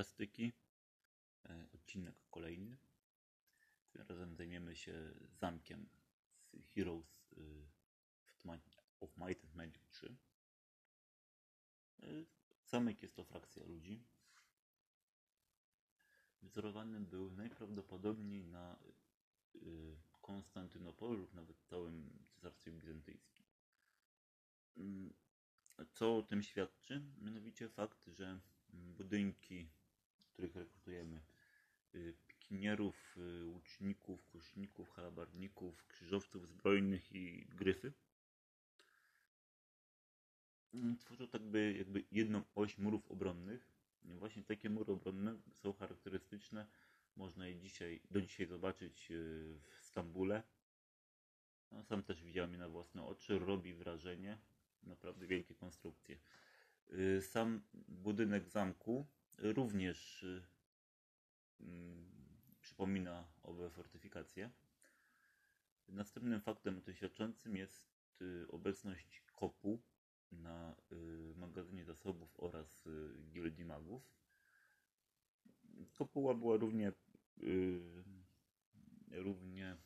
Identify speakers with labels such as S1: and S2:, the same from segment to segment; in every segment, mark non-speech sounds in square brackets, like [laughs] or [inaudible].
S1: Fantastyki. E, odcinek kolejny. Tym razem zajmiemy się zamkiem z Heroes y, of Might and Magic 3. E, zamek jest to frakcja ludzi. Wzorowany był najprawdopodobniej na y, Konstantynopolu lub nawet całym Cesarstwie Bizantyjskim. Mm, co o tym świadczy? Mianowicie fakt, że budynki, których rekrutujemy, y, pikinierów, y, łuczników, kuszników, halabarników, krzyżowców zbrojnych i gryfy, mm, tworzą tak by jakby jedną oś murów obronnych. I właśnie takie mury obronne są charakterystyczne. Można je dzisiaj, do dzisiaj zobaczyć y, w Stambule. No, sam też widziałem je na własne oczy. Robi wrażenie. Naprawdę wielkie konstrukcje. Sam budynek zamku również y, mm, przypomina owe fortyfikacje. Następnym faktem tym świadczącym jest y, obecność kopu na magazynie zasobów oraz gildii magów. Kopuła była równie, równie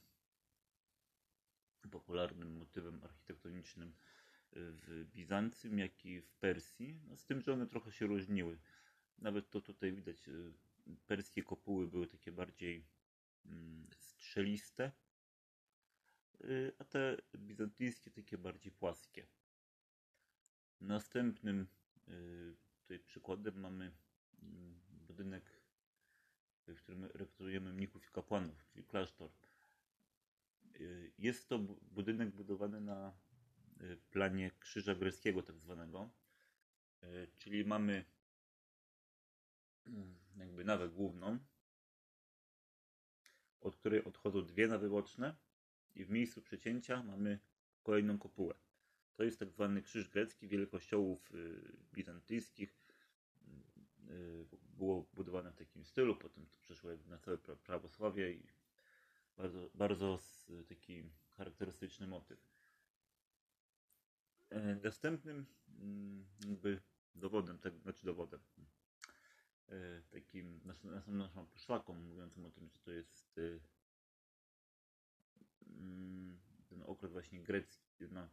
S1: popularnym motywem architektonicznym w Bizancjum, jak i w Persji, no z tym, że one trochę się różniły. Nawet to tutaj widać, y, perskie kopuły były takie bardziej mm, strzeliste, y, a te bizantyjskie takie bardziej płaskie. Następnym y, tutaj przykładem mamy mm, budynek, w którym rekrutujemy mnichów i kapłanów, czyli klasztor. Jest to budynek budowany na planie krzyża greckiego tak zwanego. Czyli mamy [clears throat] jakby nawę główną, od której odchodzą dwie nawy boczne i w miejscu przecięcia mamy kolejną kopułę. To jest tak zwany krzyż grecki. Wiele kościołów y, bizantyjskich było budowane w takim stylu, potem to przeszło na całe prawosławie i bardzo, bardzo taki charakterystyczny motyw. E, następnym mm, jakby dowodem, tak, znaczy dowodem, takim naszą, naszą poszlaką mówiącym o tym, że to jest e, mm, ten okres właśnie grecki, no,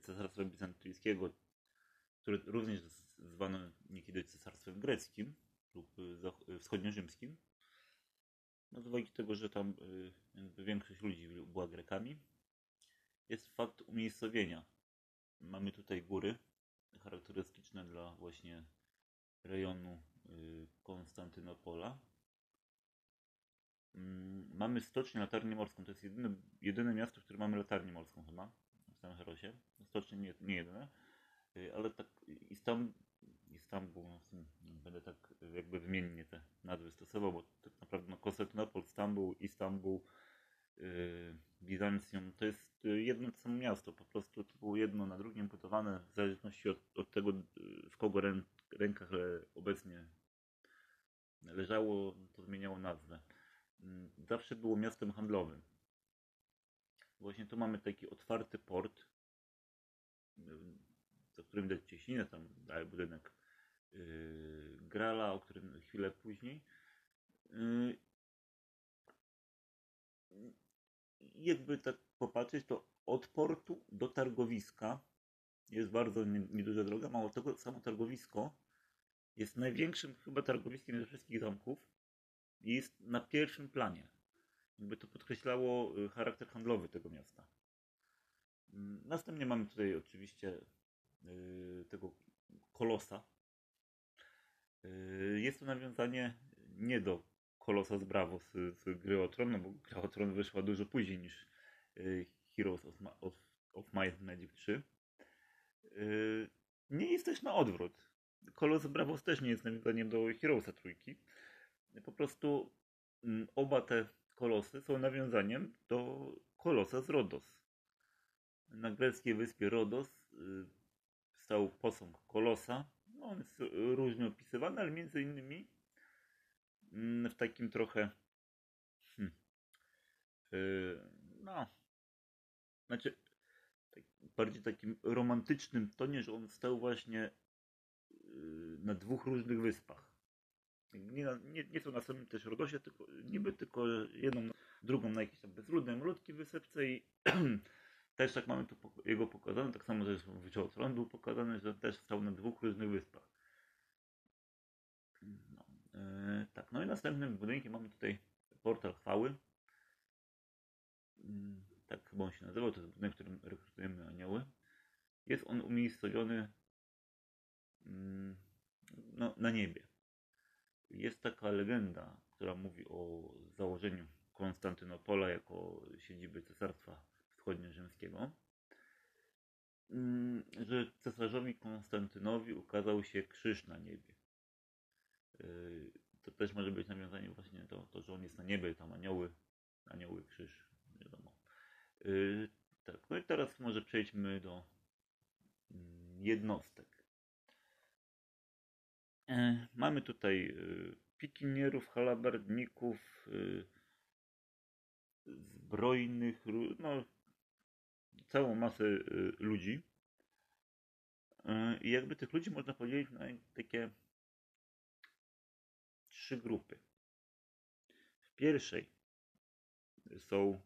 S1: cesarstwa bizantyjskiego, który również zwano niekiedy cesarstwem greckim lub wschodniorzymskim. No z uwagi tego, że tam jakby większość ludzi była Grekami, jest fakt umiejscowienia Mamy tutaj góry charakterystyczne dla właśnie rejonu y, Konstantynopola. Mm, mamy stocznię, latarnię morską. To jest jedyne, jedyne miasto, w którym mamy latarnię morską chyba. W samym Herosie. Stocznie nie, nie jedyne. Y, ale tak Istam, Istanbul, no, będę tak jakby wymiennie te nazwy stosował, bo tak naprawdę no, Konstantynopol, Stambuł, Istanbul, Y, Bizancjum to jest jedno to samo miasto, po prostu to było jedno na drugim budowane w zależności od, od tego y, w kogo rę, rękach obecnie leżało, to zmieniało nazwę. Mm, zawsze było miastem handlowym. Właśnie tu mamy taki otwarty port, y, za którym widać cieśninę, tam dalej budynek Grala, o którym chwilę później jakby tak popatrzeć, to od portu do targowiska jest bardzo nieduża droga. Mało tego, samo targowisko jest największym chyba targowiskiem ze wszystkich zamków i jest na pierwszym planie. Jakby to podkreślało y, charakter handlowy tego miasta. Mm, następnie mamy tutaj oczywiście yy, tego kolosa. Yy, jest to nawiązanie nie do Kolosa z Bravo z, z gry o Tron, no bo gra o Tron wyszła dużo później niż y, Heroes of, of, of Might and Magic 3. Y, nie jest też na odwrót. Kolos Bravos też nie jest nawiązaniem do Heroesa trójki. Po prostu mm, oba te kolosy są nawiązaniem do kolosa z Rodos. Na greckiej wyspie Rodos y, stał posąg kolosa. No, on jest różnie opisywany, ale między innymi Mm, w takim trochę hmm, yy, no znaczy tak, bardziej takim romantycznym tonie, że on stał właśnie na dwóch różnych wyspach. Nie, na- nie, nie są na samym też Rodosie, tylko niby tylko jedną, drugą na jakiejś tam bezludnej, malutkiej wysepce i [clears throat] też tak mamy tu jego pokazane, tak samo zresztą Wydział Tron był pokazany, że też stał na dwóch różnych wyspach. No, e, tak, no i następnym budynkiem mamy tutaj portal chwały. Mm, Tak chyba on się nazywał, to jest budynek, w którym rekrutujemy anioły. Jest on umiejscowiony no, na niebie. Jest taka legenda, która mówi o założeniu Konstantynopola jako siedziby Cesarstwa Wschodniorzymskiego, mm, że cesarzowi Konstantynowi ukazał się krzyż na niebie. Yy, To też może być nawiązanie właśnie do to, że on jest na niebie, tam anioły, anioły, krzyż, wiadomo. Yy, Tak, no i teraz może przejdźmy do mm, jednostek. E, Mamy tutaj y, pikinierów, halabardników, y, zbrojnych, no, całą masę ludzi. I jakby tych ludzi można podzielić na takie trzy grupy. W pierwszej są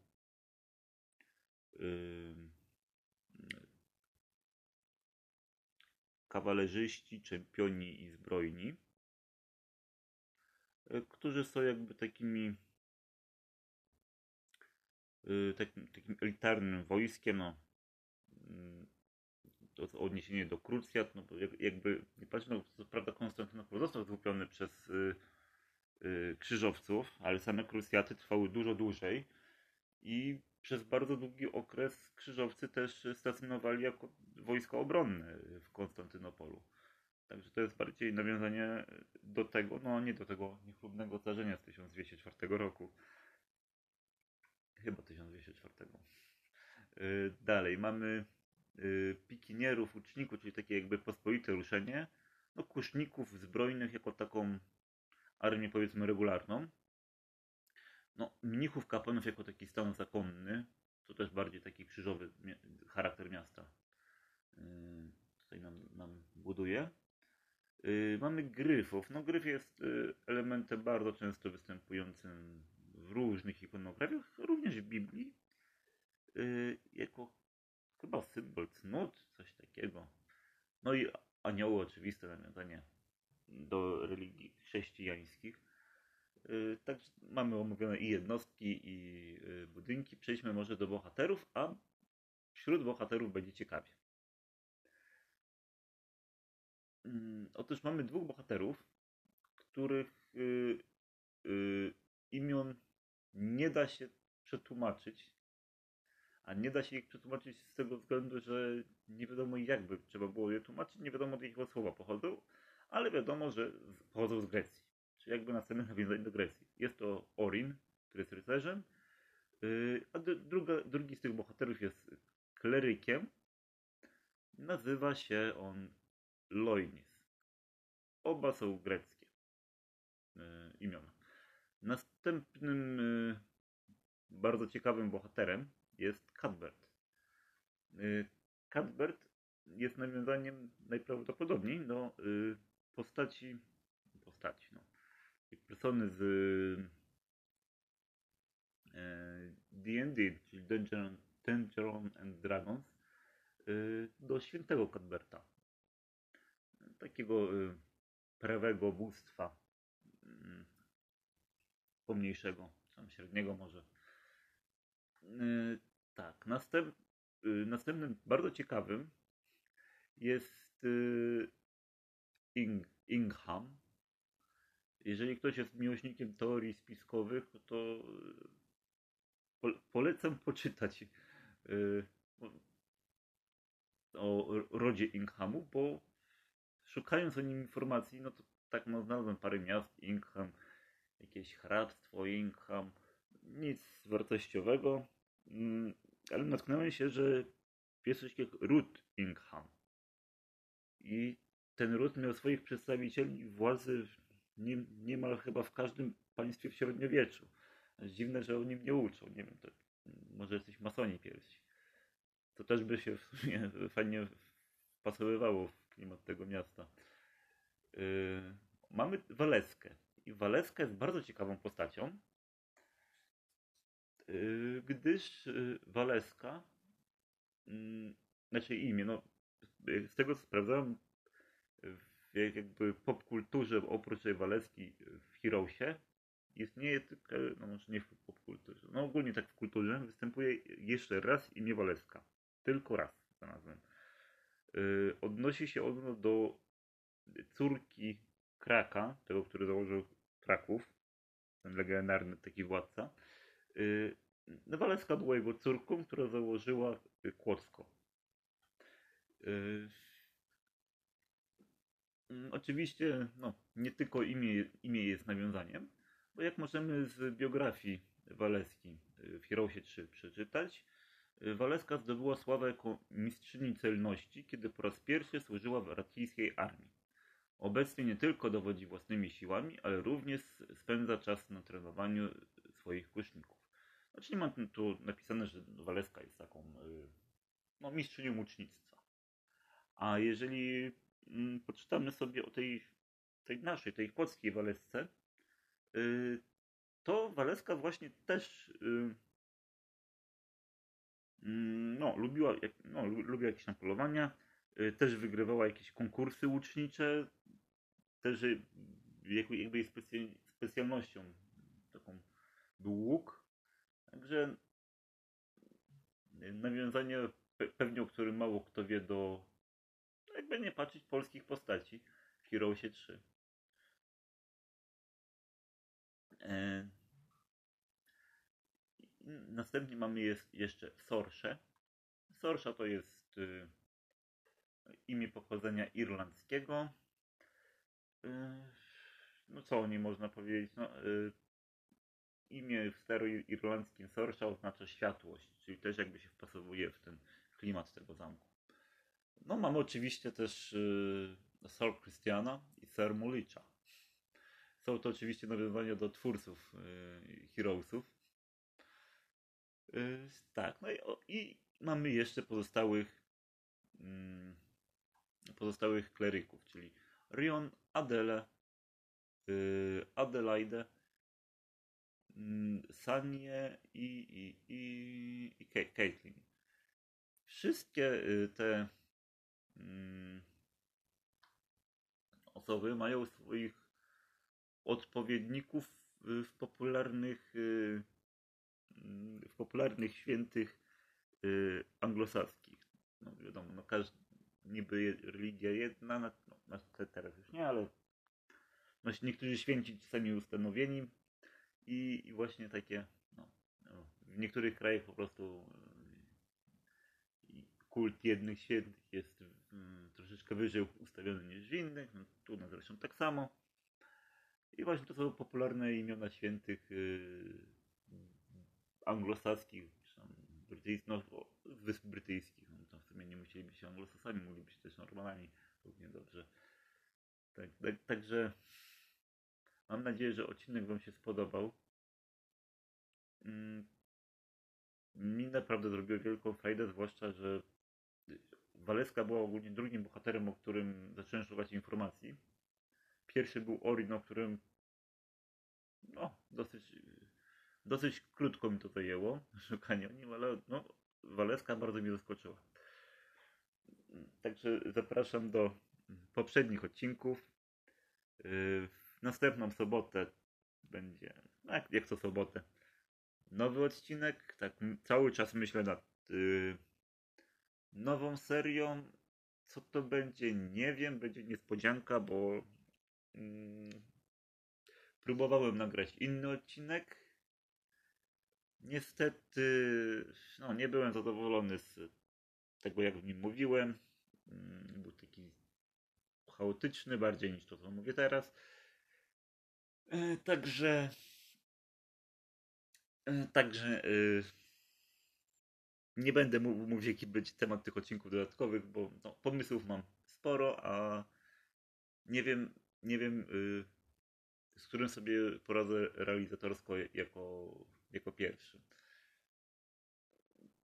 S1: y, kawalerzyści, czempioni i zbrojni, y, którzy są jakby takimi y, takim, takim elitarnym wojskiem, no, mm, to to odniesienie do krucjat, no bo jak- jakby, nie patrzę, no co prawda Konstantynopol został złupiony przez y, y, krzyżowców, ale same krucjaty trwały dużo dłużej i przez bardzo długi okres krzyżowcy też stacjonowali jako wojsko obronne w Konstantynopolu. Także to jest bardziej nawiązanie do tego, no nie do tego niechlubnego zdarzenia z 1204 roku. Chyba 1204. Yy, Dalej mamy yy, pikinierów, uczników, czyli takie jakby pospolite ruszenie. No kuszników zbrojnych jako taką armię powiedzmy regularną. No mnichów kapłanów jako taki stan zakonny. To też bardziej taki krzyżowy charakter miasta. Yy, Tutaj nam, nam buduje. Yy, Mamy gryfów. No gryf jest yy, elementem bardzo często występującym w różnych ikonografiach, również w Biblii. Jako chyba symbol cnót, coś takiego. No i anioły oczywiste nawiązanie do religii chrześcijańskich. Yy, Także mamy omówione i jednostki, i yy, budynki. Przejdźmy może do bohaterów, a wśród bohaterów będzie ciekawie. Mm, Otóż mamy dwóch bohaterów, których y, y, imion nie da się przetłumaczyć. A nie da się ich przetłumaczyć z tego względu, że nie wiadomo jakby trzeba było je tłumaczyć, nie wiadomo od jakiego słowa pochodzą, ale wiadomo, że pochodzą z Grecji. Jakby następne nawiązanie do Grecji. Jest to Orin, który jest rycerzem, y, a druga, drugi z tych bohaterów jest klerykiem. Nazywa się on Loinis. Oba są greckie y, imiona. Następnym y, bardzo ciekawym bohaterem jest Cadbert. Cadbert jest nawiązaniem najprawdopodobniej do postaci postaci, no, persony z e, D&D, czyli Dungeon, Dungeon and Dragons, y, do świętego Cadberta. Takiego y, prawego bóstwa mm, pomniejszego, tam średniego może. Tak, następ, następnym bardzo ciekawym jest Ing, Ingham. Jeżeli ktoś jest miłośnikiem teorii spiskowych, no to po, polecam poczytać y, o rodzie Inghamu, bo szukając o nim informacji, no to tak no, znalazłem parę miast, Ingham, jakieś hrabstwo Ingham, nic wartościowego, mm, ale natknąłem się, że jest coś jak ród Ingham. I ten ród miał swoich przedstawicieli władzy nie, niemal chyba w każdym państwie w średniowieczu. Dziwne, że o nim nie uczą. Nie wiem, to może jesteś masoni pierwsi. To też by się w sumie [laughs] fajnie wpasowywało w klimat tego miasta. Yy, mamy Waleskę. I Waleska jest bardzo ciekawą postacią, yy, gdyż yy, Waleska, yy, znaczy imię, no z tego co sprawdzałem, jakby popkulturze oprócz tej Waleski w Heroesie istnieje tylko, no może nie w popkulturze, no ogólnie tak w kulturze występuje jeszcze raz imię Waleska. Tylko raz znalazłem. Odnosi się ono do córki Kraka, tego, który założył Kraków, ten legendarny taki władca. Yy, Waleska była jego córką, która założyła Kłodzko. Yy, oczywiście, no, nie tylko imię, imię jest nawiązaniem, bo jak możemy z biografii Waleski w Heroesie 3 przeczytać, Waleska zdobyła sławę jako mistrzyni celności, kiedy po raz pierwszy służyła w racyjskiej armii. Obecnie nie tylko dowodzi własnymi siłami, ale również spędza czas na trenowaniu swoich kuszników. Znaczy nie mam tu napisane, że Waleska jest taką y, no, mistrzynią łucznictwa. A jeżeli mm, poczytamy sobie o tej, tej naszej, tej kłodzkiej Walesce, y, to Waleska właśnie też y, mm, no, lubiła, no, lubiła jakieś tam polowania, też wygrywała jakieś konkursy łucznicze, też jakby jej specjalnością taką był łuk. Także nawiązanie pewnie, o którym mało kto wie do jakby nie patrzeć polskich postaci w Heroesie 3. E... Następnie mamy jest jeszcze Sorsze. Sorsza to jest y, imię pochodzenia irlandzkiego. Y, no co o niej można powiedzieć? No, y, imię w staroirlandzkim Sorsha oznacza światłość, czyli też jakby się wpasowuje w ten klimat tego zamku. No mamy oczywiście też y, Sir Christiana i Sir Mulicza. Są to oczywiście nawiązania do twórców y, Heroesów. Y, tak, no i, i, mamy jeszcze pozostałych mm, pozostałych kleryków, czyli Rion, Adele, Adelaide, mm, Sanie i, i, i, i Caitlin. Wszystkie te osoby mają swoich odpowiedników w popularnych y, w popularnych świętych anglosaskich. No wiadomo, no każdy, niby religia jedna, no, teraz już nie, ale no, niektórzy święci czasami ustanowieni i, i właśnie takie, no, w niektórych krajach po prostu y, kult jednych świętych jest troszeczkę wyżej ustawiony niż w innych, no, tu na zresztą tak samo. I właśnie to są popularne imiona świętych yy, anglosaskich, brytyjskich, no, Wysp Brytyjskich. No, tam w sumie nie musieli być anglosasami, mogli być też Normanami równie dobrze. Tak, tak, także mam nadzieję, że odcinek Wam się spodobał. Mm, mi naprawdę zrobiło wielką frajdę, zwłaszcza, że Waleska była ogólnie drugim bohaterem, o którym zacząłem szukać informacji. Pierwszy był Orin, o którym no, dosyć, dosyć krótko mi to zajęło, [laughs] szukanie o nim, ale no, Waleska bardzo mnie zaskoczyła. Także zapraszam do poprzednich odcinków. W następną sobotę będzie, no jak, jak sobotę, nowy odcinek. Tak cały czas myślę nad y, nową serią. Co to będzie? Nie wiem. Będzie niespodzianka, bo mm, próbowałem nagrać inny odcinek. Niestety, no, nie byłem zadowolony z tego, jak w nim mówiłem. Mm, był taki chaotyczny bardziej niż to, co mówię teraz. E, także e, także e, nie będę mówił, jaki będzie temat tych odcinków dodatkowych, bo no, pomysłów mam sporo, a nie wiem, nie wiem z którym sobie poradzę realizatorsko jako, jako pierwszy.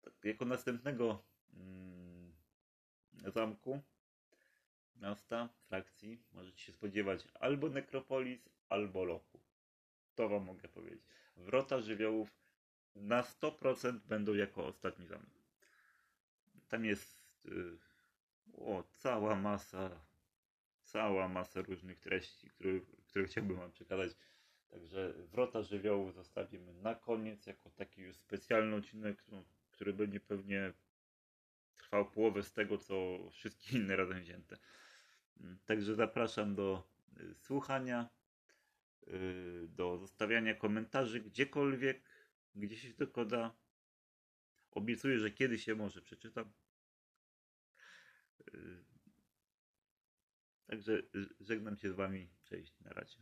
S1: Tak, jako następnego mm, zamku miasta, frakcji możecie się spodziewać albo Necropolis, albo Lochu. To wam mogę powiedzieć. Wrota żywiołów na 100% będą jako ostatni zamek. Tam jest y, o, cała masa, cała masa różnych treści, które, które chciałbym wam przekazać. Także Wrota żywiołów zostawimy na koniec, jako taki już specjalny odcinek, który, który będzie pewnie trwał połowę z tego, co wszystkie [laughs] inne razem wzięte. Także zapraszam do y, słuchania, y, do zostawiania komentarzy gdziekolwiek, gdzie się tylko da. Obiecuję, że kiedyś się może przeczytam. Y, Także y, żegnam się z Wami. Cześć, na razie.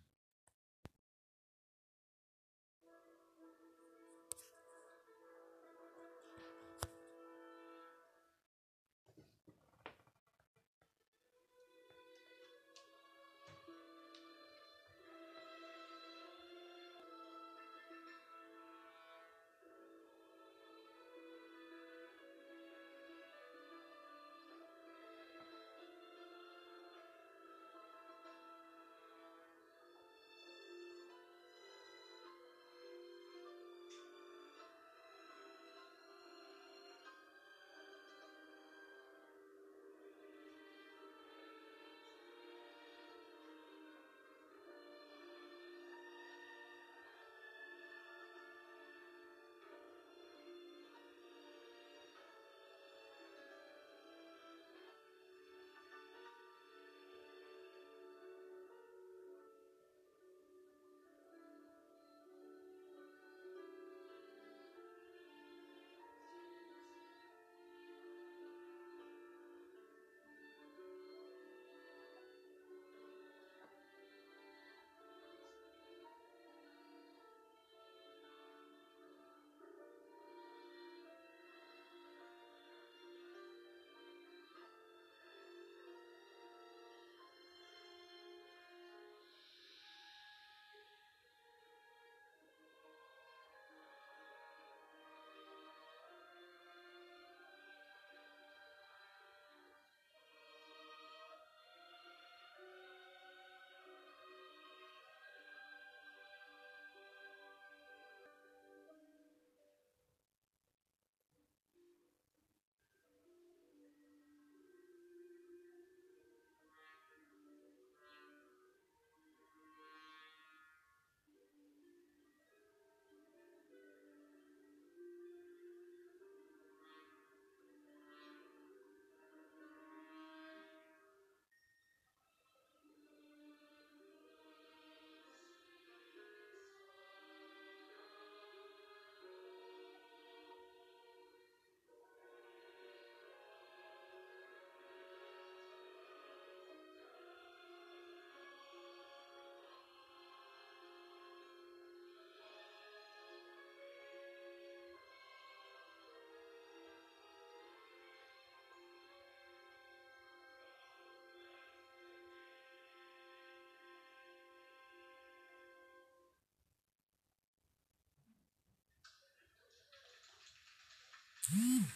S1: Mm.